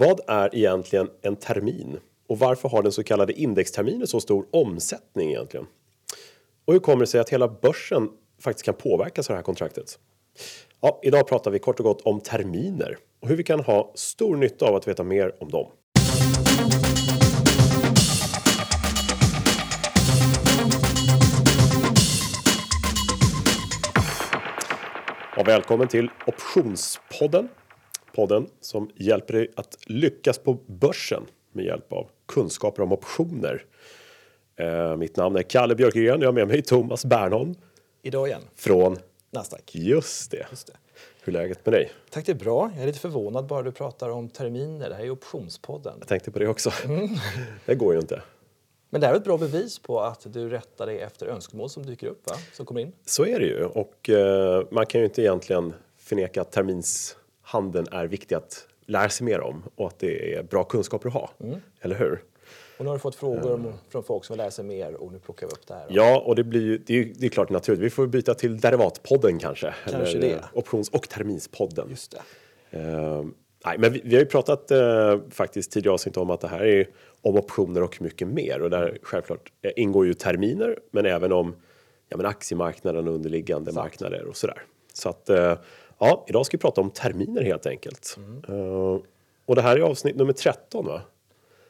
Vad är egentligen en termin? Och varför har den så kallade indexterminen så stor omsättning egentligen? Och hur kommer det sig att hela börsen faktiskt kan påverkas av det här kontraktet? Ja, idag pratar vi kort och gott om terminer och hur vi kan ha stor nytta av att veta mer om dem. Ja, välkommen till Optionspodden. Podden som hjälper dig att lyckas på börsen med hjälp av kunskaper om optioner. Eh, mitt namn är Kalle Björkegren. Jag har med mig Thomas Bernholm. Idag igen. Från? Nasdaq. Just det. Just det. Hur är läget med dig? Tack, det är bra. Jag är lite förvånad bara du pratar om terminer. Det här är optionspodden. Jag tänkte på det också. Mm. det går ju inte. Men det här är ett bra bevis på att du rättar dig efter önskemål som dyker upp, va? Som kommer in. Så är det ju och eh, man kan ju inte egentligen förneka att terminshandeln är viktig att lära sig mer om och att det är bra kunskaper att ha. Mm. Eller hur? Och nu har du fått frågor om, från folk som vill lära sig mer och nu plockar vi upp det här. Ja, och det blir ju, det är, det är klart naturligt. Vi får byta till derivatpodden kanske. Kanske eller det. eh, options och terminspodden. Just det. Eh, nej, men vi, vi har ju pratat eh, faktiskt tidigare avsnitt om att det här är om optioner och mycket mer och där självklart ingår ju terminer, men även om ja, men aktiemarknaden och underliggande marknader och sådär. Så att eh, ja, idag ska vi prata om terminer helt enkelt. Mm. Eh, och det här är avsnitt nummer 13 va?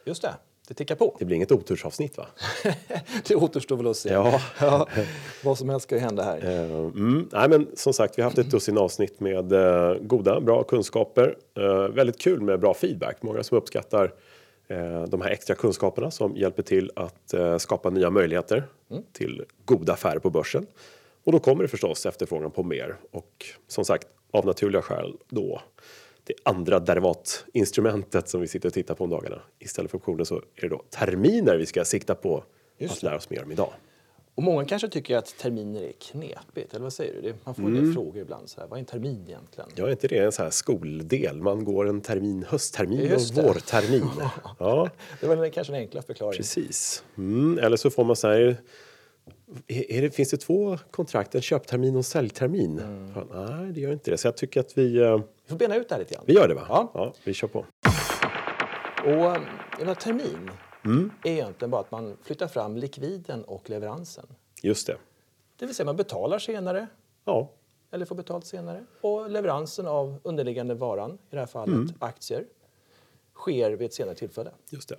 Just det. Det tickar på. Det blir inget otursavsnitt va? Det återstår väl att se. Ja. Ja, vad som helst ska ju hända här. Eh, Mm, nej, men som sagt, vi har haft ett dussin avsnitt med eh, goda, bra kunskaper. Väldigt kul med bra feedback. Många som uppskattar de här extra kunskaperna som hjälper till att skapa nya möjligheter till goda affärer på börsen. Och då kommer det förstås efterfrågan på mer och som sagt av naturliga skäl då det andra derivatinstrumentet som vi sitter och tittar på om dagarna. Istället för optioner så är det då terminer vi ska sikta på Just att lära oss mer om idag. Och många kanske tycker att terminer är knepigt, eller vad säger du? Man får mm. frågor ibland så här, vad är en termin egentligen? Ja, är inte det en sån här skoldel? Man går en termin, hösttermin och vårtermin. Ja, Det var kanske den enkla förklaringen. precis. Mm, eller så får man så här... Är det, finns det två kontrakt, en köptermin och en säljtermin? Fan, nej, det gör inte det. Så jag tycker att vi, eh, Vi får bena ut det här lite grann. vi gör det va? Ja. vi kör på. Och eh, en termin Mm. är egentligen bara att man flyttar fram likviden och leveransen. Just det. Det vill säga man betalar senare Ja, eller får betalt senare och leveransen av underliggande varan, i det här fallet Mm. aktier, sker vid ett senare tillfälle. just det.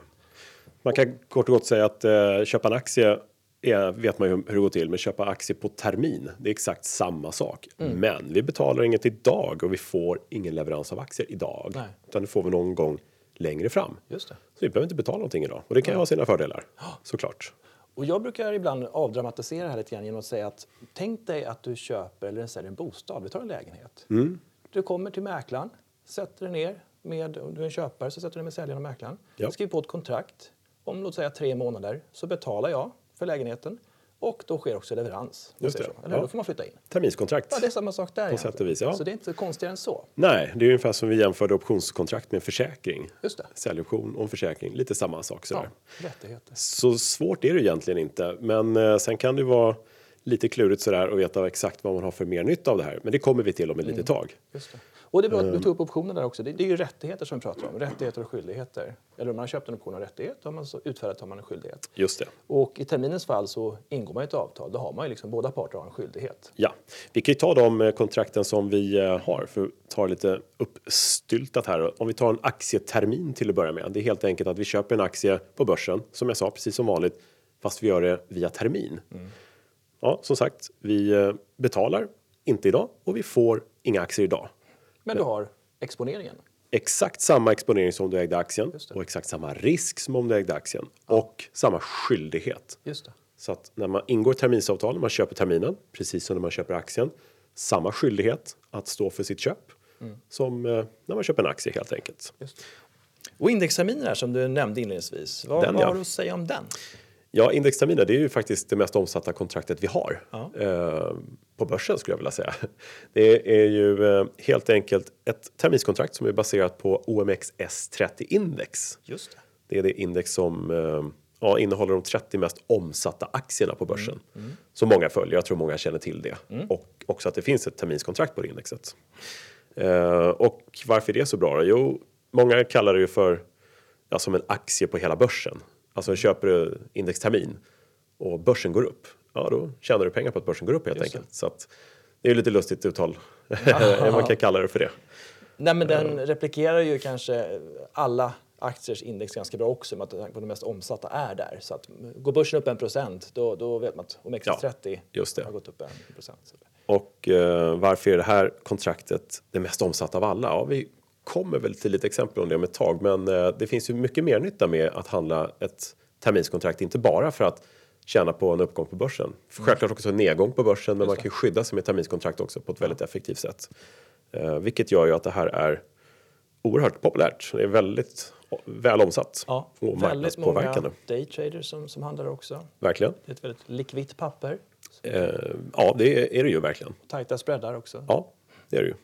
Man kan kort och gott säga att eh, köpa en aktie är, vet man ju hur det går till, men köpa aktie på termin, det är exakt samma sak. Mm. Men vi betalar inget idag och vi får ingen leverans av aktier idag. Nej. Utan det får vi någon gång längre fram. Just det. Så vi behöver inte betala någonting idag. Och det kan ju ha sina fördelar, såklart. Och jag brukar ibland avdramatisera det här lite grann genom att säga att tänk dig att du köper eller säljer en bostad, vi tar en lägenhet. Mm. Du kommer till mäklaren, sätter dig ner med, om du är en köpare så sätter du dig med säljaren och mäklaren. Ja. Skriver på ett kontrakt. Om låt säga tre månader så betalar jag för lägenheten och då sker också leverans. Just det. Så. Eller Ja. Då får man flytta in. Terminskontrakt. Ja, det är samma sak där På sätt och vis, ja. Så det är inte konstigare än så. Nej, det är ungefär som vi jämförde optionskontrakt med försäkring. Just det. Säljoption och försäkring, lite samma sak sådär. Ja, rättigheter. Så svårt är det egentligen inte. Men eh, sen kan det vara lite klurigt sådär och veta exakt vad man har för mer nytta av det här. Men det kommer vi till om ett litet tag. Just det. Och det är bra Ehm. att du tog upp optioner där också. Det, det är ju rättigheter som vi pratar om. Rättigheter och skyldigheter. Eller om man har köpt en option och rättighet, har man så utfärdat har man en skyldighet. Just det. Och i terminens fall så ingår man ett avtal. Då har man ju liksom, båda parter har en skyldighet. Ja, vi kan ju ta de eh, kontrakten som vi eh, har för att ta lite uppstyltat här. Om vi tar en aktietermin till att börja med. Det är helt enkelt att vi köper en aktie på börsen, som jag sa, precis som vanligt, fast vi gör det via termin. Ja, som sagt, vi eh, betalar inte idag och vi får inga aktier idag. Men du har exponeringen. Exakt samma exponering som om du ägde aktien och exakt samma risk som om du ägde aktien och samma skyldighet. Just det. Så att när man ingår terminsavtal, när man köper terminen, precis som när man köper aktien, samma skyldighet att stå för sitt köp som eh, när man köper en aktie helt enkelt. Just. Och indexterminen här som du nämnde inledningsvis. Vad, Den, vad ja. har du att säga om den? Ja, indexterminer, det är ju faktiskt det mest omsatta kontraktet vi har Ja. eh, på börsen skulle jag vilja säga. Det är ju eh, helt enkelt ett terminskontrakt som är baserat på OMX S30 index. Just det. Det är det index som eh, ja, innehåller de 30 mest omsatta aktierna på börsen. Som många följer, jag tror många känner till det. Och också att det finns ett terminskontrakt på det indexet. Eh, och varför är det så bra då? Jo, många kallar det ju för ja, som en aktie på hela börsen. Alltså köper du indextermin och börsen går upp, ja då tjänar du pengar på att börsen går upp helt Just enkelt. Så att det är ju lite lustigt uttal, man kan kalla det för det. Nej, men den replikerar ju kanske alla aktiers index ganska bra också med att tanke på de mest omsatta är där. Så att går börsen upp en procent då, då vet man att OMXS30 just det. har gått upp en procent. Och eh, varför är det här kontraktet det mest omsatta av alla? Ja, vi kommer väl till lite exempel om det om ett tag, men eh, det finns ju mycket mer nytta med att handla ett terminskontrakt, inte bara för att tjäna på en uppgång på börsen. Självklart också en nedgång på börsen, men man kan ju skydda sig med terminskontrakt också på ett väldigt effektivt sätt. Eh, vilket gör ju att det här är oerhört populärt. Det är väldigt väl omsatt Ja, och väldigt många daytraders som, som handlar också. Verkligen. Det är ett väldigt likvitt papper. Eh, ja, det är det ju verkligen. Tajta spreadar också. Ja, det är det ju.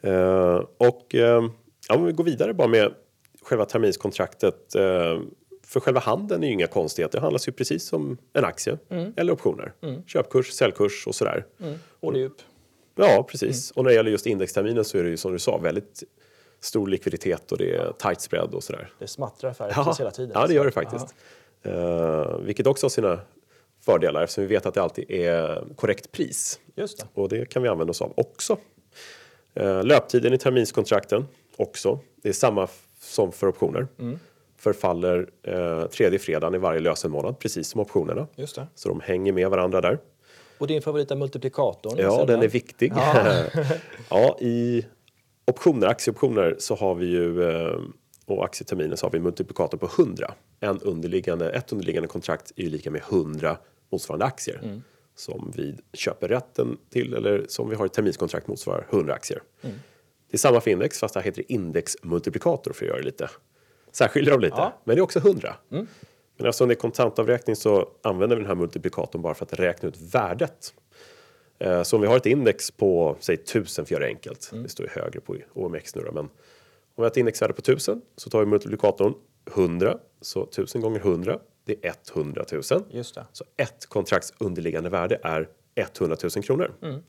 Eh, och eh, ja, om vi går vidare bara med själva terminskontraktet. Eh, för själva handeln är ju inga konstigheter. Det handlas ju precis som en aktie eller optioner. Köpkurs, säljkurs och sådär. Mm. Och upp. Ja, precis. Och när det gäller just indexterminen så är det ju som du sa väldigt stor likviditet och det är tight spread och sådär. Det smattrar färre precis hela tiden. Ja, det gör det faktiskt. Eh, vilket också har sina fördelar eftersom vi vet att det alltid är korrekt pris. Ja, just det. Och det kan vi använda oss av också. Eh, löptiden i terminskontrakten också. Det är samma som för optioner. Förfaller eh, tredje fredagen i varje lösenmånad, precis som optionerna. Just det. Så de hänger med varandra där. Och din favorita multiplikatorn? Ja, den där. är viktig. Ja. I optioner, aktieoptioner så har vi ju eh, och aktieterminen så har vi multiplikator på 100. En underliggande, ett underliggande kontrakt är ju lika med 100 motsvarande aktier Mm. Som vi köper rätten till eller som vi har ett terminskontrakt motsvarar 100 aktier. Mm. Det är samma för index fast det här heter indexmultiplikator för att göra det lite särskilja dem lite. Ja. Mm. Men det är också 100. Men eftersom det är kontantavräkning så använder vi den här multiplikatorn bara för att räkna ut värdet. Eh, Så om vi har ett index på säg 1000 för att göra det enkelt. Det står ju högre på OMX nu då, men om vi har ett indexvärde på 1000 så tar vi multiplikatorn 100. Så 1000 gånger 100 det är 100 000. Just det. Så ett kontrakts underliggande värde är 100 000 kronor. Mm.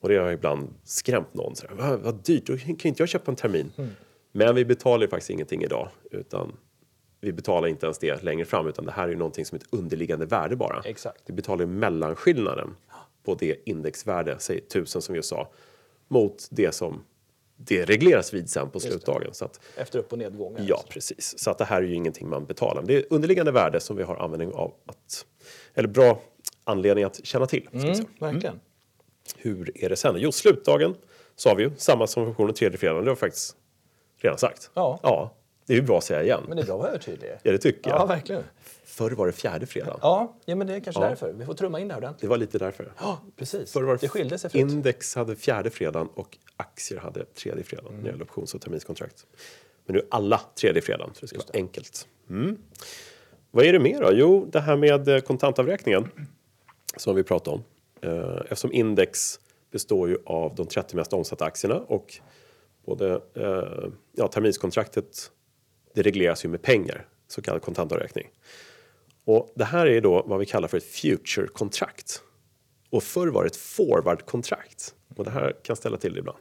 Och det har ibland skrämt någon. Så här, vad, vad dyrt, då kan inte jag köpa en termin. Mm. Men vi betalar faktiskt ingenting idag. Utan vi betalar inte ens det längre fram. Utan det här är ju någonting som ett underliggande värde bara. Exakt. Vi betalar ju mellanskillnaden på det indexvärde, säg 1000 som vi sa, mot det som det regleras vid sen på slutdagen. Så att, Efter upp och nedgångar. Ja, precis. Så att det här är ju ingenting man betalar. Men det är underliggande värde som vi har användning av att, eller bra anledning att känna till. Mm, säga. verkligen. Hur är det sen? Jo, slutdagen sa vi ju, samma som funktionen tredje fredagen, det har vi faktiskt redan sagt. Ja. ja. Det är ju bra att säga igen. Men det är bra att vara övertydlig. Ja, det tycker jag. Ja, verkligen. Förr var det fjärde fredagen. Ja, ja, men det är kanske Ja. därför. Vi får trumma in det här ordentligt. Det var lite därför. Ja, precis. Förr var det skilde sig förut. Index hade fjärde fredagen och aktier hade tredje fredagen Mm. när det gäller options och terminskontrakt. Men nu alla tredje fredagen, så det ska vara enkelt. Mm. Vad är det mer då? Jo, det här med eh, kontantavräkningen som vi pratade om. Eh, Eftersom index består ju av de 30 mest omsatta aktierna och både eh, ja, terminskontraktet det regleras ju med pengar, så kallad kontantavräkning. Och det här är då vad vi kallar för ett future-kontrakt. Och förr var det ett forward-kontrakt. Och det här kan ställa till det ibland.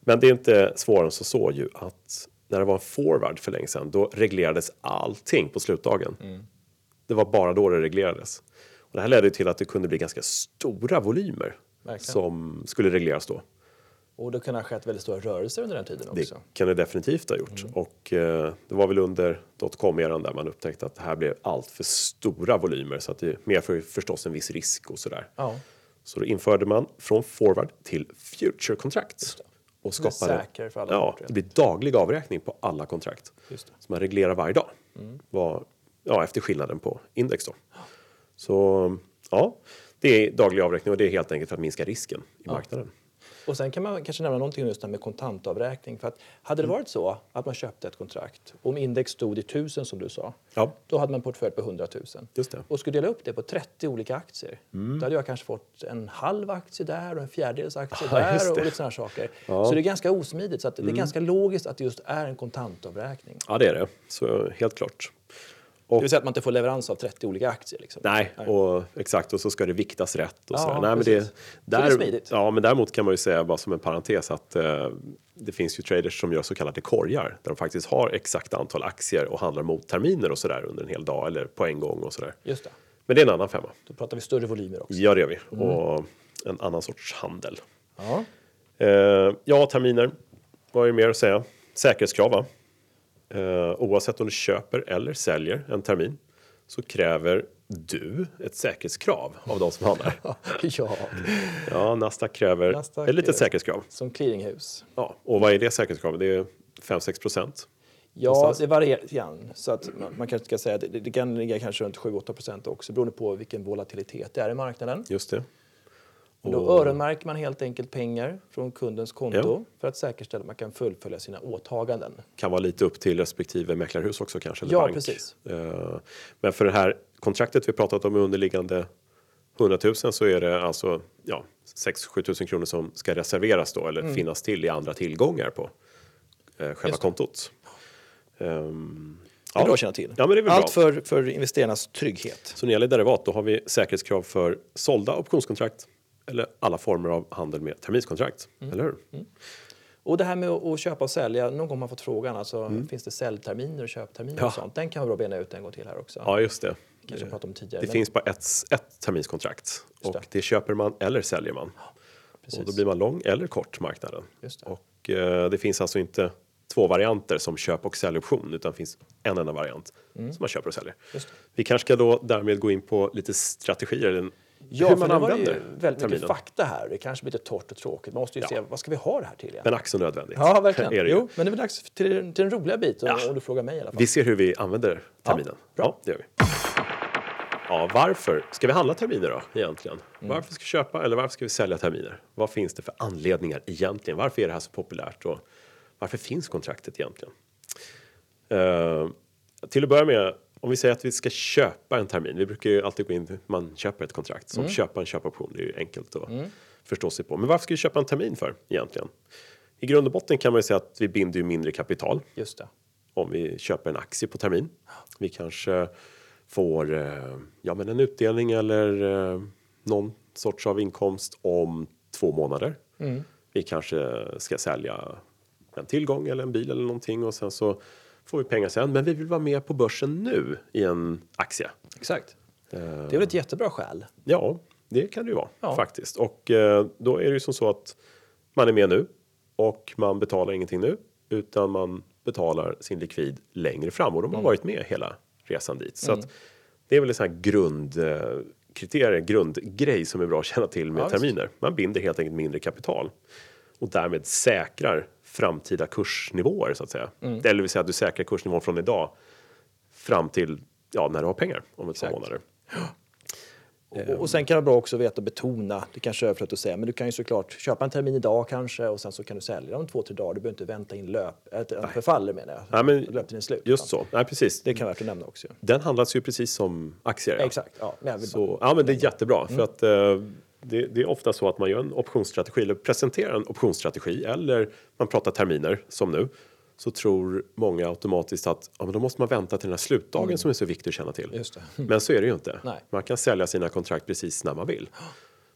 Men det är inte svårare än så, så ju att när det var en forward för länge sedan, då reglerades allting på slutdagen. Det var bara då det reglerades. Och det här ledde till att det kunde bli ganska stora volymer Verkligen. som skulle regleras då. Och det kan ha skett väldigt stora rörelser under den tiden Det också. kan det definitivt ha gjort. Och eh, det var väl under dotcom-eran där man upptäckte att det här blev allt för stora volymer så att det medför förstås en viss risk och sådär. Ja, Så då införde man från forward till future contracts. Och Det skapade, säkrare för alla ja, parter. det blir daglig avräkning på alla kontrakt. just det. Så man reglerar varje dag. Mm. Var, ja, efter skillnaden på index då. Så ja, det är daglig avräkning och det är helt enkelt för att minska risken i marknaden. Och sen kan man kanske nämna någonting just med kontantavräkning. För att hade Mm. det varit så att man köpte ett kontrakt, om index stod i 1000 som du sa, Ja, då hade man en portfölj på 100 000. just det. Och skulle dela upp det på 30 olika aktier, Mm. då hade jag kanske fått en halv aktie där och en fjärdedels aktie Ja, där och lite sådana saker. Ja. Mm. Så det är ganska osmidigt, så det är ganska logiskt att det just är en kontantavräkning. Ja, det är det. Så helt klart. Det vill säga att man inte får leverans av 30 olika aktier. Liksom. Nej, Och, exakt. Och så ska det viktas rätt. Och Ja, sådär. Nej, men det, Så det är smidigt. Ja, men däremot kan man ju säga bara som en parentes att eh, det finns ju traders som gör så kallade korgar där de faktiskt har exakt antal aktier och handlar mot terminer och sådär under en hel dag eller på en gång och sådär. Just det. Men det är en annan femma. Då pratar vi större volymer också. Ja, det gör vi. Mm. Och en annan sorts handel. Ja. Eh, ja, terminer. Vad är det mer att säga? Säkerhetskrav, va? Eh, oavsett om du köper eller säljer en termin så kräver du ett säkerhetskrav av de som handlar. ja, Ja, Nasdaq kräver Nasdaq ett litet säkerhetskrav. som clearinghus. Ja, och vad är det säkerhetskravet? Det är 5-6 procent. Ja, Någonstans. det varierar grann. Så att man, man kanske ska säga att det, det kan ligga kanske runt 7-8 procent också beroende på vilken volatilitet det är i marknaden. Just det. Men Då Och- öronmärker man helt enkelt pengar från kundens konto för att säkerställa att man kan fullfölja sina åtaganden. Kan vara lite upp till respektive mäklarhus också kanske. Ja, bank. precis. Eh, Men för det här kontraktet vi pratat om underliggande 100 000 så är det alltså ja, 6-7 000 kronor som ska reserveras då eller finnas till i andra tillgångar på eh, själva Mm. Kontot. Ehm, Det är bra att känna till. Ja, Allt bra. för, för investerarnas trygghet. Så när det gäller derivat då har vi säkerhetskrav för sålda optionskontrakt eller alla former av handel med terminskontrakt. Mm. Eller hur? Och det här med att att köpa och sälja, någon gång har man fått frågan, alltså, finns det säljterminer och köpterminer Mm. Ja. och sånt? Den kan vi bra bena ut en gång till här också. Ja, just det. Kanske pratat om tidigare. Det men- finns bara ett, ett terminskontrakt Just och det. det köper man eller säljer man. Precis. Och då blir man lång eller kort marknaden. Just det. Och eh, det finns alltså inte två varianter som köp och säljoption utan det finns en enda variant som man köper och säljer. Mm. Vi kanske ska då därmed gå in på lite strategier, eller Ja, hur man nu var det använder väldigt mycket terminen. fakta här. Det kanske blir lite torrt och tråkigt. Man måste ju Ja. se, vad ska vi ha det här till? Men ack så nödvändigt. Ja, verkligen. är det ju. jo, men det är väl dags till, till den roliga biten, Ja. om du frågar mig i alla fall. Vi ser hur vi använder terminen. bra. Ja, det gör vi. Ja, varför ska vi handla terminer då egentligen? Mm. Varför ska vi köpa eller varför ska vi sälja terminer? Vad finns det för anledningar egentligen? Varför är det här så populärt och varför finns kontraktet egentligen? Eh, till att börja med, om vi säger att vi ska köpa en termin. Vi brukar ju alltid gå in, man köper ett kontrakt. Som köpa en köpoption, det är ju enkelt att förstå sig på. Men varför ska vi köpa en termin för egentligen? I grund och botten kan man ju säga att vi binder ju mindre kapital Just det. om vi köper en aktie på termin. Vi kanske får eh, ja, men en utdelning eller eh, någon sorts av inkomst om två månader. Vi kanske ska sälja en tillgång eller en bil eller någonting och sen så får vi pengar sen. Men vi vill vara med på börsen nu i en aktie. Exakt. Eh, Det är väl ett jättebra skäl. Ja, det kan det ju vara Ja. faktiskt. Och eh, då är det ju som så att man är med nu och man betalar ingenting nu utan man betalar sin likvid längre fram och de har Mm. varit med hela resan dit. Så att det är väl en sån här grundkriterie, grundgrej som är bra att känna till med Ja, terminer. Man binder helt enkelt mindre kapital och därmed säkrar framtida kursnivåer så att säga. Mm. Eller vill säga att du säkrar kursnivån från idag fram till ja, när du har pengar om ett par månader. Och, och sen kan det vara bra också att veta och betona, det kanske är överflödigt att säga, men du kan ju såklart köpa en termin idag kanske och sen så kan du sälja om två, tre dagar. Du behöver inte vänta in löp, äh, förfaller menar jag. Nej, men Löptiden är slut. Just så, nej precis. Det kan vara värt att nämna också. Den handlas ju precis som aktier. ja. Exakt. Ja, men Så, ja, men det är jättebra för att eh, det, det är ofta så att man gör en optionsstrategi eller presenterar en optionsstrategi eller man pratar terminer som nu så tror många automatiskt att ja, men då måste man vänta till den här slutdagen som är så viktig att känna till. Men så är det ju inte. Nej. Man kan sälja sina kontrakt precis när man vill.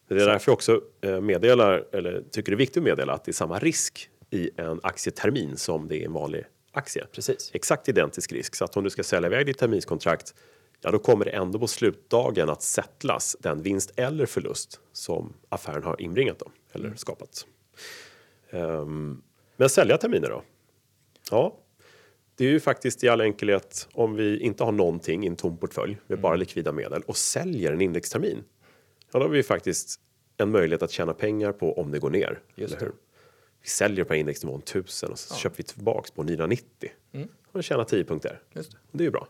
Det är därför jag också eh, meddelar, eller tycker det är viktigt att meddela att det är samma risk i en aktietermin som det är i en vanlig aktie. Precis. Exakt identisk risk. Så att om du ska sälja iväg ditt terminskontrakt ja, då kommer det ändå på slutdagen att settlas den vinst eller förlust som affären har inbringat dem eller skapat. Ehm, men sälja terminer då? Ja, det är ju faktiskt i all enkelhet om vi inte har någonting i en tom portfölj med bara likvida medel och säljer en indextermin. Ja, då har vi faktiskt en möjlighet att tjäna pengar på om det går ner. Just hur? Vi säljer på indexnivån 1000 och så köper vi tillbaks på 990. Och tjänar 10 punkter. Just det. Det är ju bra.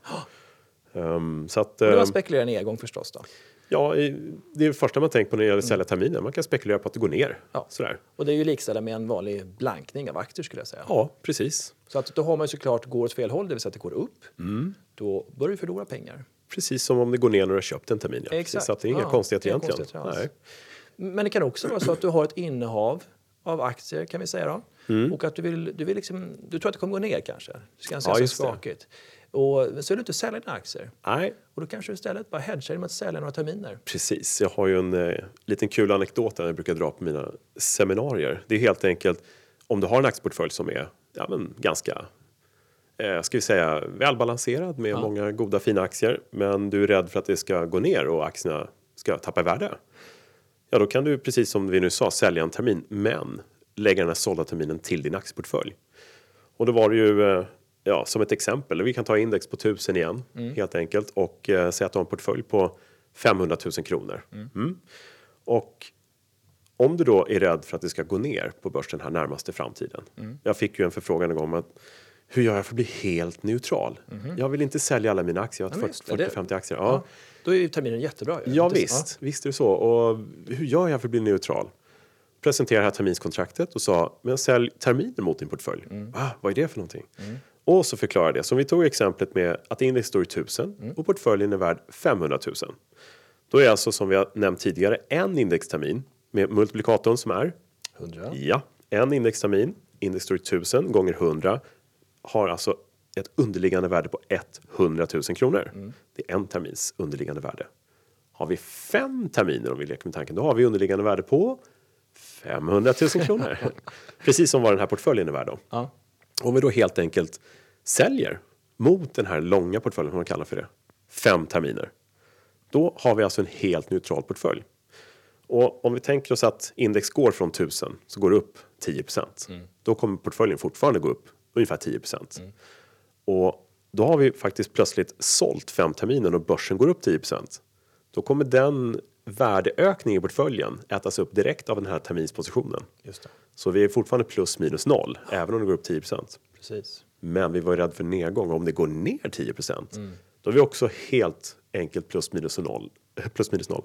Ehm, så att, Men ehm, man spekulerar i nedgång förstås då. ja, det är det första man tänker på när det gäller att sälja terminer. Man kan spekulera på att det går ner. Ja. Sådär. Och det är ju likställda med en vanlig blankning av aktier skulle jag säga. Ja, precis. Så att då har man ju såklart, går åt fel håll, det vill säga att det går upp, Mm. då börjar du förlora pengar. Precis som om det går ner när du har köpt en termin. Ja. Exakt. Så att det är inga Ja, konstigheter egentligen. konstigheter. Nej. Men det kan också vara så att du har ett innehav av aktier kan vi säga då. Mm. Och att du vill, du vill liksom, du tror att det kommer gå ner kanske. Det ska Ja, säga så just det. Och så vill du inte sälja dina aktier. Nej, Och då kanske du istället bara hedgar genom att sälja några terminer. Precis, jag har ju en eh, liten kul anekdot där jag brukar dra på mina seminarier. Det är helt enkelt om du har en aktieportfölj som är ja, men ganska eh, ska vi säga, välbalanserad med många goda fina aktier men du är rädd för att det ska gå ner och aktierna ska tappa i värde. Ja, då kan du precis som vi nu sa sälja en termin men lägga den här sålda terminen till din aktieportfölj. Och då var det ju eh, ja, som ett exempel, vi kan ta index på 1000 igen helt enkelt och eh, säga att du har en portfölj på 500 000 kronor. Mm. Och om du då är rädd för att det ska gå ner på börsen här närmaste framtiden. Jag fick ju en förfrågan en gång om att hur gör jag för att bli helt neutral? Jag vill inte sälja alla mina aktier, jag har Ja, men just det. 40-50 aktier. Ja, Ja. Då är ju terminen jättebra. Ja Inte- visst, visst är det så. Och hur gör jag för att bli neutral? Presenterade här terminskontraktet och sa, men sälj terminer mot din portfölj. Ah, vad är det för någonting? Och så förklarade jag det. Som vi tog exemplet med att index står i 1000 och portföljen är värd 500 000. Då är alltså som vi har nämnt tidigare en indextermin med multiplikatorn som är 100. Ja, en indextermin, index står i 1000 gånger 100 har alltså ett underliggande värde på 100 000 kronor. Det är en termins underliggande värde. Har vi fem terminer om vi leker med tanken, då har vi underliggande värde på 500 000 kronor. Precis som vad den här portföljen är värd då. Ja. Om vi då helt enkelt säljer mot den här långa portföljen, som man kallar för det, fem terminer. Då har vi alltså en helt neutral portfölj. Och om vi tänker oss att index går från 1000 så går det upp 10% Då kommer portföljen fortfarande gå upp ungefär 10% Och då har vi faktiskt plötsligt sålt fem terminer och börsen går upp 10% Då kommer den värdeökningen i portföljen ätas upp direkt av den här terminspositionen. Just det. Så vi är fortfarande plus minus noll, även om det går upp 10 Precis. Men vi var ju rädda för nedgång. Om det går ner 10% då är vi också helt enkelt plus minus noll. Plus minus noll.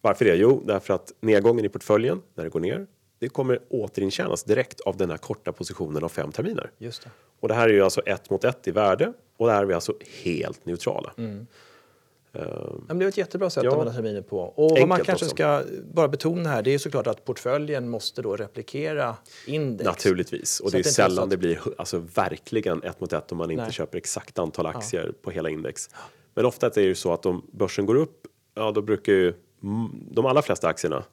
Varför det? Jo, därför att nedgången i portföljen, när det går ner, det kommer återintjänas direkt av den här korta positionen av fem terminer. Just det. Och det här är ju alltså ett mot ett i värde och där är vi alltså helt neutrala. Ja, men det är ett jättebra sätt Ja. att använda terminer på. Och vad man kanske också. ska bara betona här, det är såklart att portföljen måste då replikera index. Naturligtvis. Och Så det är det sällan att- det blir alltså, verkligen ett mot ett om man inte Nej. köper exakt antal aktier på hela index. Men ofta är det ju så att om börsen går upp, ja då brukar ju de allra flesta aktierna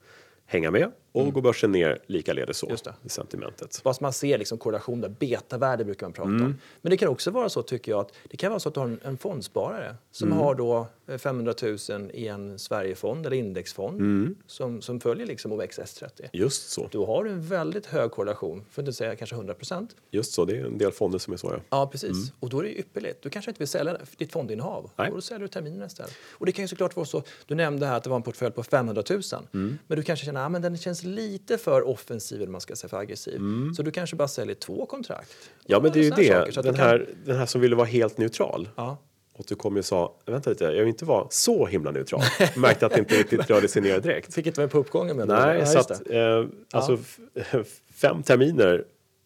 hänga med och går börsen ner likaledes så Mm. I sentimentet. Så man ser liksom korrelation där, betavärde brukar man prata Mm. om. Men det kan också vara så tycker jag att det kan vara så att du har en, en fondsparare som Mm. har då eh, 500 000 i en Sverigefond eller indexfond Mm. som, som följer liksom OMXS30. Just så. Då har du en väldigt hög korrelation, för att inte säga kanske 100 procent. Just så. Det är en del fonder som är så. Ja. Ja, precis. Och då är det ypperligt. Du kanske inte vill sälja ditt fondinnehav. Mm. Nej. Då säljer du terminerna istället. Och det kan ju såklart vara så. Du nämnde här att det var en portfölj på 500 000. Mm. Men du kanske känner att ah, den känns lite för offensiv eller man ska säga för aggressiv. Så du kanske bara säljer två kontrakt. Mm. Ja, men det är ju här saker, det. att Den du kan- här, den här som ville vara helt neutral. Ja. Och du kom och sa, vänta lite, jag vill inte vara så himla neutral. Märkte att det inte riktigt rörde sig ner direkt. Fick inte vara på uppgången med Nej, ja, så att, eh, alltså f- fem terminer,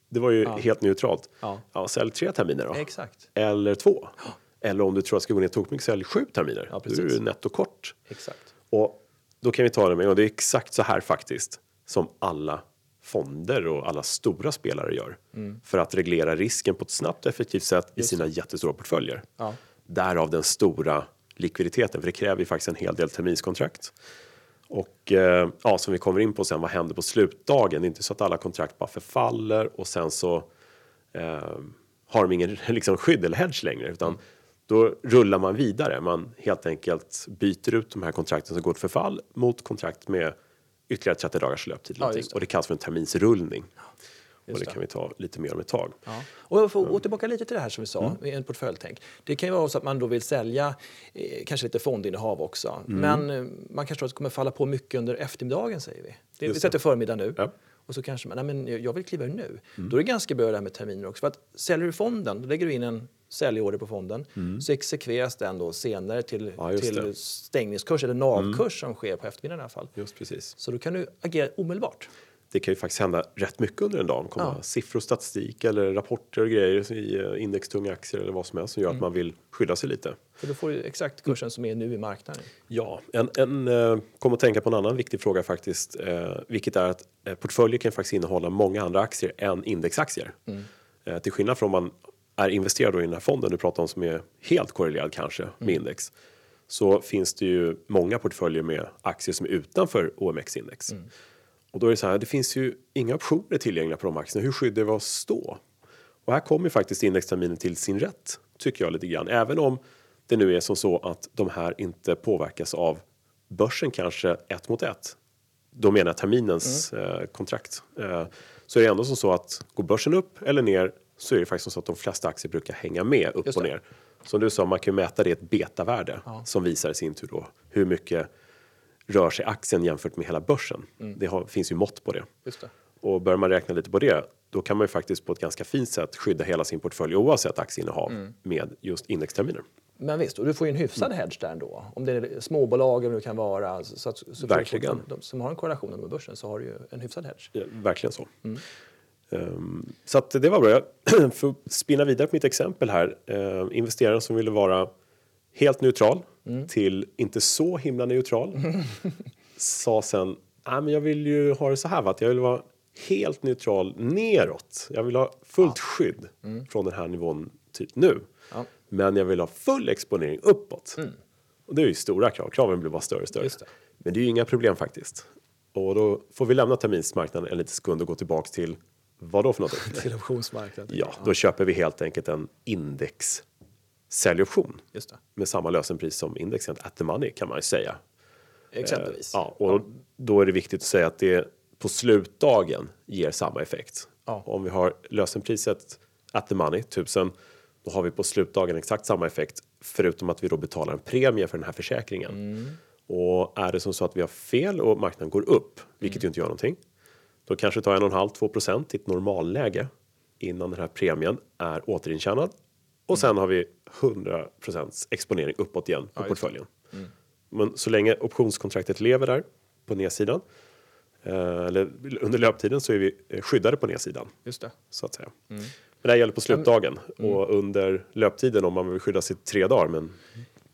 det var ju helt neutralt. Ja. Ja, sälj tre terminer då. Exakt. Eller två. Eller om du tror att det ska gå ner tokmycket, sälj sju terminer. Ja, är du precis. netto kort. Exakt. Och då kan vi ta det med, och det är exakt så här faktiskt som alla fonder och alla stora spelare gör. Mm. För att reglera risken på ett snabbt och effektivt sätt i sina jättestora portföljer. Ja. Därav den stora likviditeten, för det kräver ju faktiskt en hel del terminskontrakt. Och eh, ja, som vi kommer in på sen, vad händer på slutdagen? Det är inte så att alla kontrakt bara förfaller och sen så eh, har de ingen liksom, skydd eller hedge längre, utan då rullar man vidare. Man helt enkelt byter ut de här kontrakten som går till förfall mot kontrakt med ytterligare 30 dagars löptid. Ja, det. och det kallas för en terminsrullning. och just det det. kan vi ta lite mer om ett tag. Ja. Och jag får gå tillbaka lite till det här som vi sa, Mm. en portföljtänk. Det kan ju vara så att man då vill sälja eh, kanske lite fondinnehav också. Mm. Men eh, man kanske tror att det kommer falla på mycket under eftermiddagen säger vi. Det, vi Just sätter förmiddag nu. Ja. Mm. Och så kanske man, nej men jag vill kliva ur nu. Då är det ganska bra det här med terminer också. För att säljer du fonden, då lägger du in en säljorder på fonden. Så exekveras den då senare till, Mm. Ja, det. Mm. till stängningskurs eller navkurs som sker på eftermiddagen i alla fall. Just precis. Så då kan du agera omedelbart. det kan ju faktiskt hända rätt mycket under en dag. Det kommer Ja. siffror, statistik eller rapporter och grejer i eh, indextunga aktier eller vad som helst som Mm. gör att man vill skydda sig lite. För då får du exakt kursen som är nu i marknaden. Ja, en, en eh, kom att tänka på en annan viktig fråga faktiskt, eh, vilket är att portföljer kan faktiskt innehålla många andra aktier än indexaktier. Mm. Till skillnad från om man är investerad då i den här fonden du pratar om som är helt korrelerad kanske med index så finns det ju många portföljer med aktier som är utanför OMX-index. Och då är det så här, det finns ju inga optioner tillgängliga på de aktierna. Hur skyddar vi oss då? Och här kommer faktiskt indexterminen till sin rätt, tycker jag lite grann. Även om det nu är som så att de här inte påverkas av börsen kanske ett mot ett. Då menar jag terminens eh, kontrakt. Eh, så är det ändå som så att går börsen upp eller ner så är det faktiskt så att de flesta aktier brukar hänga med upp och ner. Som du sa, man kan mäta det i ett betavärde som visar i sin tur då hur mycket rör sig aktien jämfört med hela börsen. Det har, finns ju mått på det. Det. Och börjar man räkna lite på det, då kan man ju faktiskt på ett ganska fint sätt skydda hela sin portfölj oavsett aktieinnehav med just indexterminer. Men visst, och du får ju en hyfsad hedge där ändå. Om det är småbolag eller det kan vara. Så att, så Verkligen. De som har en korrelation med börsen så har du ju en hyfsad hedge. Ja, verkligen så. Ehm, så att det var bra. Jag får spinna vidare på mitt exempel här. Uh, investeraren som ville vara helt neutral till inte så himla neutral sa sen ah, men jag vill ju ha det så här va, att jag vill vara helt neutral neråt. Jag vill ha fullt skydd från den här nivån typ nu. Ja. Men jag vill ha full exponering uppåt. Och det är ju stora krav. Kraven blir bara större och större. Det. Men det är ju inga problem faktiskt. Och då får vi lämna terminsmarknaden en liten sekund och gå tillbaks till vad då för något? Till optionsmarknaden. ja, då köper vi helt enkelt en index säljoption med samma lösenpris som indexet at the money kan man ju säga. Exempelvis. Ja, och då är det viktigt att säga att det på slutdagen ger samma effekt. Ja. Om vi har lösenpriset at the money, 1000, då har vi på slutdagen exakt samma effekt förutom att vi då betalar en premie för den här försäkringen. Mm. Och är det som så att vi har fel och marknaden går upp, vilket Mm. ju inte gör någonting, då kanske tar 1,5-2 procent i ett normalläge innan den här premien är återintjänad. Och sen har vi 100 procents exponering uppåt igen på det. portföljen. Men så länge optionskontraktet lever där på nedsidan eh, eller under löptiden så är vi eh, skyddade på nedsidan Just det. så att säga. Men det här gäller på slutdagen Mm. och under löptiden om man vill skydda sig tre dagar. Men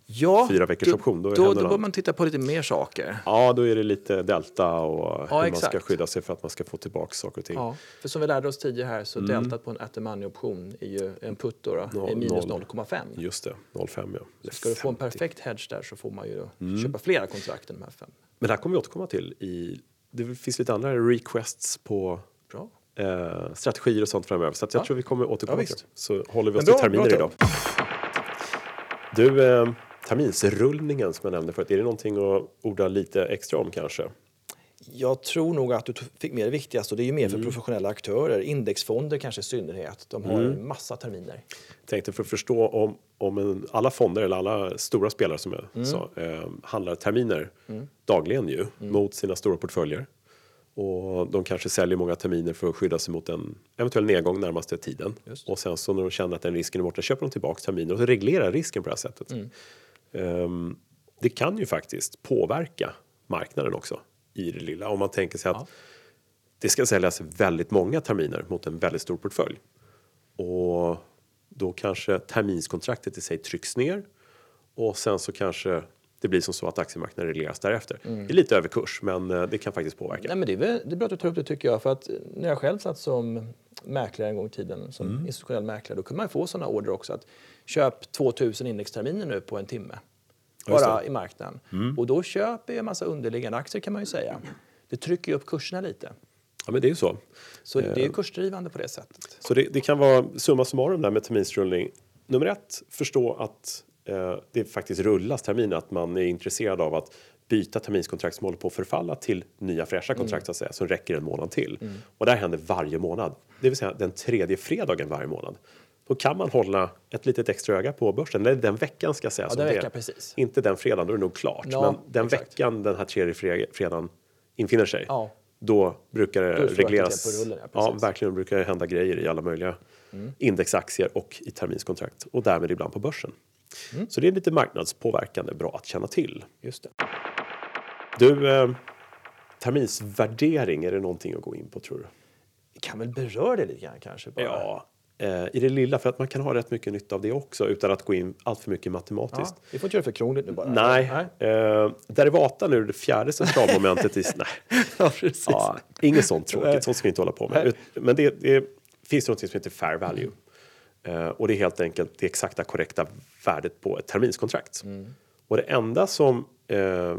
Ja, Fyra veckors option, då är Då, då händerna- bör man titta på lite mer saker. ja, då är det lite delta och hur man ska exakt. skydda sig för att man ska få tillbaka saker och ting. Ja, för som vi lärde oss tidigare här så deltat på en at the money-option är ju en put då, då, Mm. Är minus noll. 0,5. Just det, 05 ja. Eller Ska du få en 50. perfekt hedge där så får man ju Mm. köpa flera kontrakt än de här fem. Men det här kommer vi återkomma till. I, det finns lite andra requests på Bra. eh, strategier och sånt framöver. Så jag Ja. tror vi kommer återkomma Ja, till. Så håller vi oss bra, till terminer idag. Du, eh, terminsrullningen som jag nämnde förut, är det någonting att orda lite extra om kanske? Jag tror nog att du fick med det viktigaste och det är ju mer Mm. för professionella aktörer. Indexfonder kanske i synnerhet. De har en massa terminer. Tänkte för att förstå om, om en, alla fonder eller alla stora spelare som jag Mm. sa eh, handlar terminer dagligen ju Mm. mot sina stora portföljer. Och de kanske säljer många terminer för att skydda sig mot en eventuell nedgång närmaste tiden. Just. Och sen så när de känner att den risken är borta köper de tillbaka terminer och reglerar risken på det här sättet. Mm. Ehm, det kan ju faktiskt påverka marknaden också i det lilla. Om man tänker sig att Ja. det ska säljas väldigt många terminer mot en väldigt stor portfölj. Och då kanske terminskontraktet i sig trycks ner och sen så kanske det blir som så att aktiemarknaden regleras därefter. Det är lite över kurs, men eh, det kan faktiskt påverka. Nej, men det, är väl, det är bra att du tar upp det tycker jag. För att när jag själv satt som mäklare en gång i tiden, som Mm. institutionell mäklare, då kunde man få sådana order också. att Köp 2000 indexterminer nu på en timme. Bara. Mm. i marknaden. Och då köper jag en massa underliggande aktier kan man ju säga. Det trycker ju upp kurserna lite. Ja, men det är ju så. Så det är Eh. ju kursdrivande på det sättet. Så det, det kan vara summa summarum där med terminsrullning. Nummer ett, förstå att eh, det faktiskt rullas terminer, att man är intresserad av att byta terminskontrakt som håller på att förfalla till nya fräscha kontrakt så att säga, som räcker en månad till. Och det här händer varje månad, det vill säga den tredje fredagen varje månad. Då kan man hålla ett litet extra öga på börsen, eller den veckan ska jag säga. Ja, den veckan, precis. Inte den fredagen, då är det nog klart. Ja, men den exakt. veckan den här tredje fre- fredagen infinner sig, Ja. då brukar det Då regleras. rullen, ja, ja. Mm. verkligen. Brukar det hända grejer i alla möjliga indexaktier och i terminskontrakt och därmed ibland på börsen. Mm. Så det är lite marknadspåverkande, bra att känna till. Just det. Du, eh, terminsvärdering, är det någonting att gå in på tror du? Vi kan väl beröra det lite grann kanske? Bara. Ja, eh, i det lilla, för att man kan ha rätt mycket nytta av det också utan att gå in allt för mycket matematiskt. Ja, vi får inte göra det för krångligt nu bara. Nej, Eh, derivata nu, det fjärde centralmomentet i... Nej, ja, precis. ja, inget sånt Nej. tråkigt, sånt ska vi inte hålla på med. Men det, det finns något som heter fair value. Eh, och det är helt enkelt det exakta korrekta värdet på ett terminskontrakt. Och det enda som eh,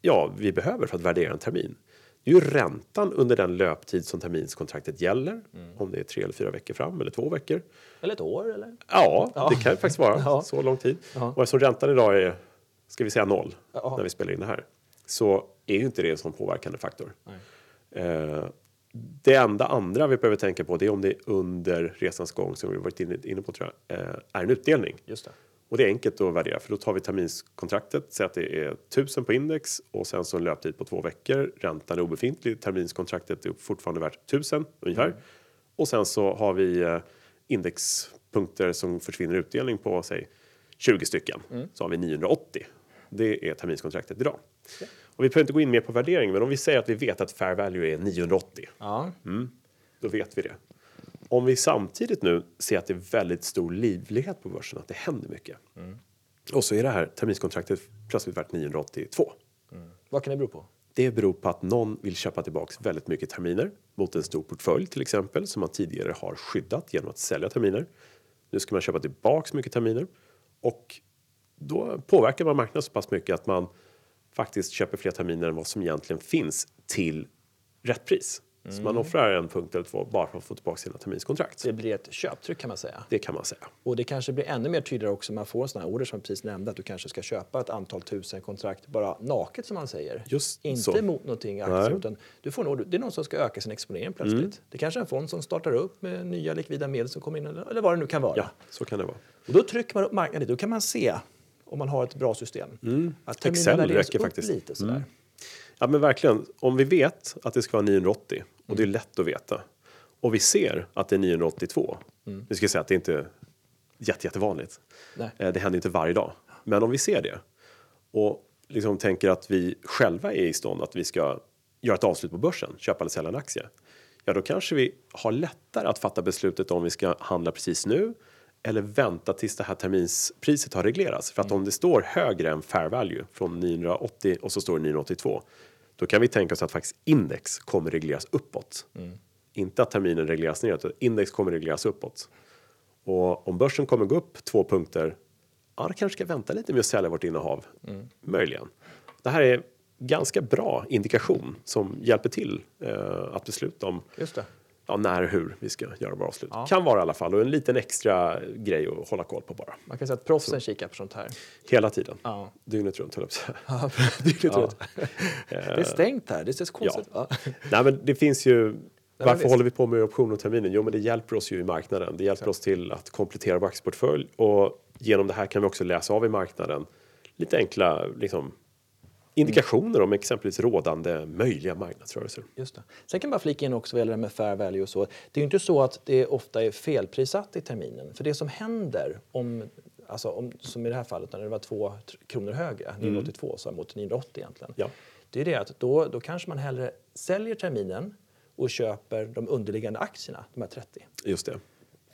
ja, vi behöver för att värdera en termin det är ju räntan under den löptid som terminskontraktet gäller. Om det är tre eller fyra veckor fram eller två veckor. Eller ett år eller? Ja, det kan ju faktiskt vara Ja. så lång tid. Ja. Och eftersom räntan idag är, ska vi säga noll, Ja. när vi spelar in det här, så är ju inte det en sån påverkande faktor. Eh, det enda andra vi behöver tänka på det är om det under resans gång, som vi varit inne, på tror jag, eh, är en utdelning. Just det. Och det är enkelt att värdera för då tar vi terminskontraktet, säg att det är 1000 på index och sen så en löptid på två veckor. Räntan är obefintlig, terminskontraktet är fortfarande värt 1000 ungefär. Och sen så har vi eh, indexpunkter som försvinner utdelning på säg 20 stycken. Så har vi 980. Det är terminskontraktet idag. Och vi behöver inte gå in mer på värdering, men om vi säger att vi vet att fair value är 980 Ja. då vet vi det. Om vi samtidigt nu ser att det är väldigt stor livlighet på börsen, att det händer mycket. Och så är det här terminskontraktet plötsligt värt 982. Vad kan det bero på? Det beror på att någon vill köpa tillbaks väldigt mycket terminer mot en stor portfölj till exempel som man tidigare har skyddat genom att sälja terminer. Nu ska man köpa tillbaks mycket terminer och då påverkar man marknaden så pass mycket att man faktiskt köper fler terminer än vad som egentligen finns till rätt pris. Så man offrar en punkt eller två bara för att få tillbaka sina terminskontrakt. Det blir ett köptryck kan man säga. Det kan man säga. Och det kanske blir ännu mer tydligare också om man får sådana här order som jag precis nämnde att du kanske ska köpa ett antal tusen kontrakt bara naket som man säger. Just Inte så. mot någonting aktier. Mm. utan du får en order. Det är någon som ska öka sin exponering plötsligt. Det kanske är en fond som startar upp med nya likvida medel som kommer in eller vad det nu kan vara. Ja, så kan det vara. Och då trycker man upp marknaden. Då kan man se om man har ett bra system. Att Mm. Excel värderas räcker faktiskt. Mm. lite sådär. Ja, men verkligen. Om vi vet att det ska vara 980 och det är lätt att veta och vi ser att det är 982. Nu ska jag säga att det inte är jätte, jättevanligt. Nej. Eh, Det händer inte varje dag. Men om vi ser det och liksom tänker att vi själva är i stånd att vi ska göra ett avslut på börsen, köpa eller sälja en aktie. Ja, då kanske vi har lättare att fatta beslutet om vi ska handla precis nu eller vänta tills det här terminspriset har reglerats. För att om det står högre än fair value från 980 och så står det 982 då kan vi tänka oss att faktiskt index kommer regleras uppåt. Inte att terminen regleras neråt, utan index kommer regleras uppåt. Och om börsen kommer gå upp två punkter, ja, då kanske ska vänta lite med att sälja vårt innehav. Möjligen. Det här är ganska bra indikation som hjälper till eh, att besluta om Just det ja, när och hur vi ska göra våra avslut. Ja. Kan vara i alla fall och en liten extra grej att hålla koll på bara. Man kan säga att proffsen kikar på sånt här. Hela tiden. Ja. Dygnet runt höll jag på säga. Ja, det, är det stängt här, det ser så konstigt Ja. Nej, men det finns ju. Varför visst. håller vi på med optioner och terminer? Jo, men det hjälper oss ju i marknaden. Det hjälper oss till att komplettera vår aktieportfölj och genom det här kan vi också läsa av i marknaden lite enkla liksom, indikationer om exempelvis rådande möjliga marknadsrörelser. Just det. Sen kan man flika in också vad det med fair value och så. Det är inte så att det ofta är felprissatt i terminen. För det som händer om, alltså om som i det här fallet när det var två tr- kronor högre, 982 så mot 980 egentligen. Ja. Det är det att då, då kanske man hellre säljer terminen och köper de underliggande aktierna, de här 30. Just det.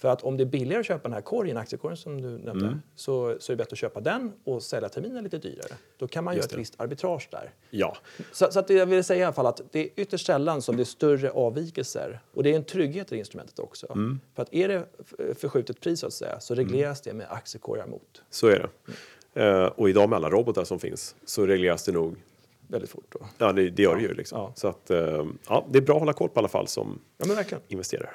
För att om det är billigare att köpa den här korgen, aktiekorgen som du nämnde, så, så är det bättre att köpa den och sälja terminen lite dyrare. Då kan man Just göra ett det. visst arbitrage där. Ja, Så, så att jag vill säga i alla fall att det är ytterst sällan som det är större avvikelser. Och det är en trygghet i instrumentet också. För att är det f- förskjutet pris så att säga så regleras det med aktiekorgar mot så är det. Eh, och idag med alla robotar som finns så regleras det nog. väldigt fort. Då. Ja, det, det gör det ju liksom. Ja. Så att eh, ja, det är bra att hålla koll på i alla fall som Ja investerare.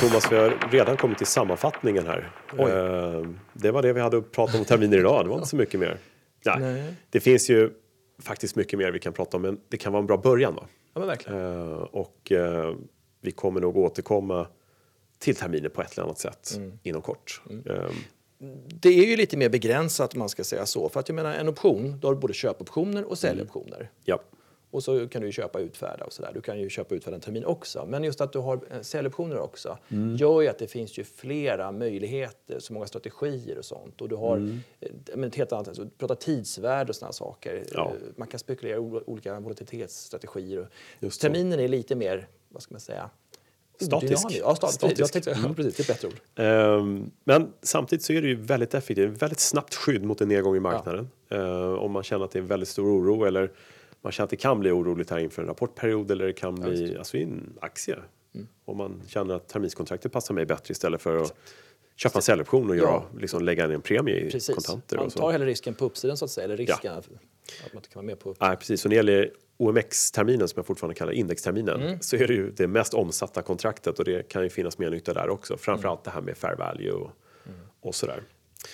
Thomas, vi har redan kommit till sammanfattningen här. Oj. Eh, det var det vi hade att prata om terminer idag. Det var inte så mycket mer. Nej. Nej. Det finns ju faktiskt mycket mer vi kan prata om, men det kan vara en bra början. Va? Ja men verkligen. Eh, och eh, vi kommer nog återkomma till terminer på ett eller annat sätt Mm. inom kort. Eh, Det är ju lite mer begränsat om man ska säga så. För att jag menar en option, då har du både köpoptioner och säljoptioner. ja. Och så kan du köpa utfärda och sådär. Du kan ju köpa utfärda en termin också. Men just att du har eh, säljoptioner också gör ju att det finns ju flera möjligheter, så många strategier och sånt. Och du har eh, men ett helt annat, alltså, du pratar tidsvärde och sådana saker. Ja. Eh, Man kan spekulera i ol- olika volatilitetsstrategier. Terminen är lite mer, vad ska man säga? Statisk. Ja, statisk. Statisk. Jag tänkte, ja, precis, det är bättre ord. Ehm, men samtidigt så är det ju väldigt effektivt, väldigt snabbt skydd mot en nedgång i marknaden. Ehm, om man känner att det är en väldigt stor oro eller man känner att det kan bli oroligt här inför en rapportperiod eller det kan bli, alltså i en aktie, Om man känner att terminskontraktet passar mig bättre istället för att köpa en säljoption och göra, liksom lägga in en premie i Precis. kontanter. Man och så. tar hela risken på uppsidan så att säga, eller risken att man inte kan vara med på Nej, precis. Och när det gäller OMX-terminen, som jag fortfarande kallar indexterminen, Mm. så är det ju det mest omsatta kontraktet och det kan ju finnas mer nytta där också. Framförallt Mm. det här med fair value och, och sådär.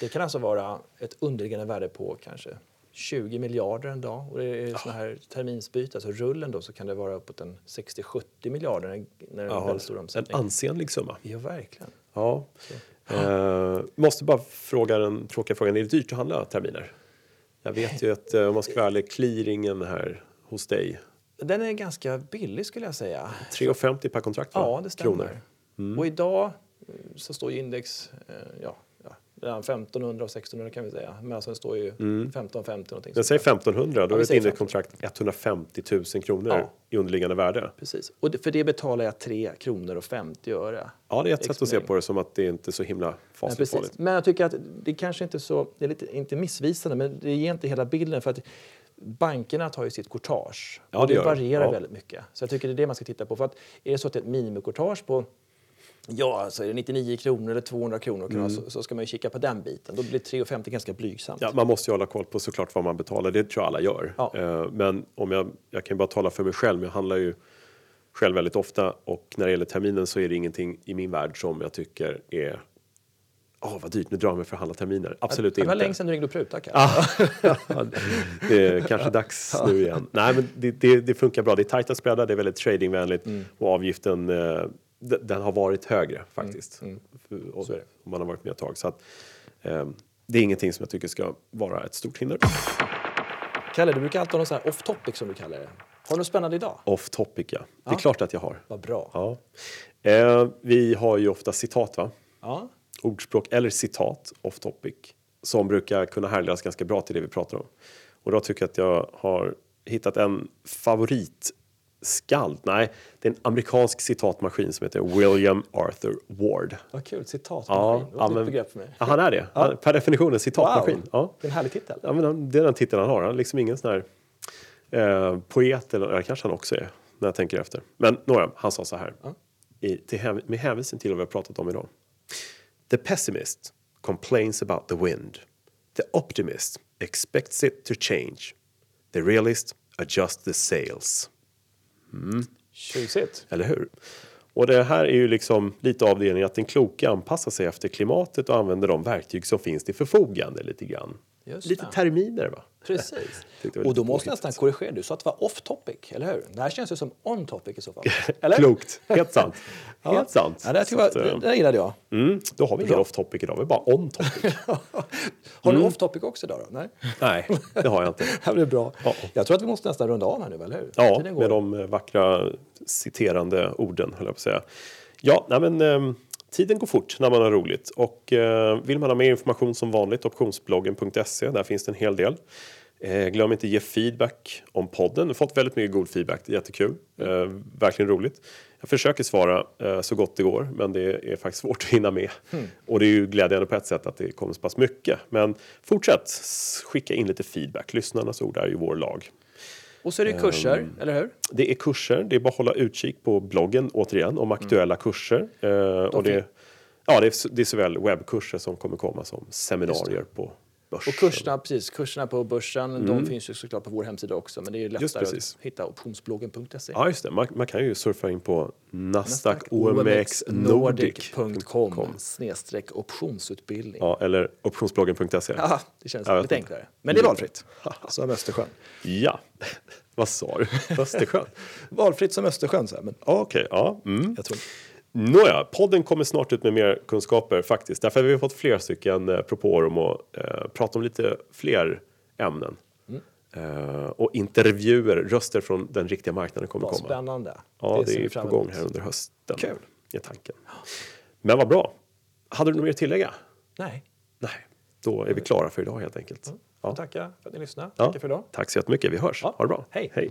Det kan alltså vara ett underliggande värde på kanske 20 miljarder en dag. Och det är såna här terminsbyte, alltså rullen då, så kan det vara uppåt en 60-70 miljarder när det är en väldigt stor en omsättning. ansenlig summa. Ja, verkligen. Ja. Eh, måste bara fråga den tråkiga frågan, är det dyrt att handla terminer? Jag vet ju att eh, om man ska vara ärlig, clearingen här hos dig, Den är ganska billig skulle jag säga. 3,50 per kontrakt va? Ja, det stämmer. Kronor. Mm. Och idag eh, så står ju index, eh, ja, ja mellan 1500 och 1600 kan vi säga. Men alltså den står ju 1550 någonting. Mm. Men säg 1500, då vi är ett säger indexkontrakt 150 000 kronor Ja. i underliggande värde. Precis. Och för det betalar jag 3 kronor och 50 öre. Ja, det är ett sätt att se på det som att det inte är så himla Ja, fasligt farligt. Men jag tycker att det kanske inte är så, det är lite, inte missvisande, men det ger inte hela bilden för att bankerna tar ju sitt courtage Ja, och det det, varierar Ja. väldigt mycket. Så jag tycker det är det man ska titta på. För att är det så att det är ett minimicourtage på Ja, så är det 99 kronor eller 200 kronor Mm. så, så ska man ju kika på den biten. Då blir 3,50 ganska blygsamt. Ja, man måste ju hålla koll på såklart vad man betalar, det tror jag alla gör. Ja. Eh, Men om jag, jag kan bara tala för mig själv, men jag handlar ju själv väldigt ofta och när det gäller terminen så är det ingenting i min värld som jag tycker är Åh, vad dyrt, nu drar jag mig för att handla terminer. Absolut det var inte. länge sedan du ringde och prutade. kanske. det är kanske dags nu igen. Nej, men det, det, det funkar bra. Det är tajta spreadar, det är väldigt tradingvänligt Mm. och avgiften eh, den har varit högre faktiskt. Och, Mm. Så är det. Om man har varit med ett tag. Så att, eh, det är ingenting som jag tycker ska vara ett stort hinder. Kalle, du brukar alltid ha någon sån här off topic som du kallar det. Har du något spännande idag? Off topic, ja. Det är Ja. klart att jag har. Vad bra. Ja. Eh, vi har ju ofta citat, va? Ja. ordspråk eller citat off topic som brukar kunna härledas ganska bra till det vi pratar om. Och då tycker jag att jag har hittat en favoritskald. Nej, det är en amerikansk citatmaskin som heter William Arthur Ward. Vad kul, citatmaskin. Ja, det var ett ja, men- begrepp för mig. Ja, han är det. Han, per definition en citatmaskin. Wow, Ja. det är en härlig titel. Ja, men det är den titeln han har. Han är liksom ingen sån här eh, poet, eller ja, kanske han också är, när jag tänker efter. Men nåja, han sa så här, i, till, med hänvisning till vad vi har pratat om idag. The pessimist complains about the wind. The optimist expects it to change. The realist adjusts the sails. Tjusigt. Eller hur? Och det här är ju liksom lite avdelningen att den kloka anpassar sig efter klimatet och använder de verktyg som finns till förfogande lite grann. Just lite det. terminer va? Precis. Och då måste jag nästan korrigera. Du sa att det var off topic, eller hur? Det här känns ju som on topic i så fall. Eller? Klokt, helt sant. Ja. Helt sant. Ja, det, tycker att, jag, eh, det, det gillade jag. mm, då har vi ingen off topic idag, vi är bara on topic. Har Mm. du off topic också idag då? Nej? Nej, det har jag inte. Det blir bra. Ja. Jag tror att vi måste nästan runda av här nu, eller hur? Ja, med de eh, vackra citerande orden, höll jag på att säga. Ja, nej men ehm, tiden går fort när man har roligt. Och eh, vill man ha mer information som vanligt, optionsbloggen.se, där finns det en hel del. Eh, glöm inte ge feedback om podden. Jag har fått väldigt mycket god feedback, det är jättekul. Eh, verkligen roligt. Jag försöker svara så gott det går, men det är faktiskt svårt att hinna med. Och det är ju glädjande på ett sätt att det kommer så pass mycket. Men fortsätt skicka in lite feedback. Lyssnarnas ord är ju vår lag. Och så är det kurser, Ehm, eller hur? Det är kurser, det är bara att hålla utkik på bloggen återigen om aktuella kurser. Eh, och det, ja, det, är, det är såväl webbkurser som kommer komma som seminarier på börsen. Och kurserna, precis, kurserna på börsen, de finns ju såklart på vår hemsida också. Men det är Mm. Lättare att hitta optionsbloggen.se. Ja, just det. Man, man kan ju surfa in på Nasdaq OMX Nordic. Nordic.com snedstreck optionsutbildning. Ja. Ja, eller optionsbloggen.se. det känns Ja, lite enklare. Men det är valfritt. Som Östersjön. Ja, vad sa du? Östersjön? Valfritt som Östersjön, så här, men Ja, Okej, ja. Mm. jag tror Nåja, podden kommer snart ut med mer kunskaper faktiskt. Därför har vi fått flera stycken eh, propåer om att eh, prata om lite fler ämnen. Mm. Eh, och intervjuer, röster från den riktiga marknaden kommer vad komma. spännande. Ja, det, vi är på gång här under hösten. Kul. Är tanken. Men vad bra. Hade du något mer att tillägga? Nej, Nej, då är vi klara för idag helt enkelt. jag tackar för att ni lyssnade. Ja. Tackar för idag. Tack så jättemycket. Vi hörs. Ja. Ha det bra. Hej. Hej.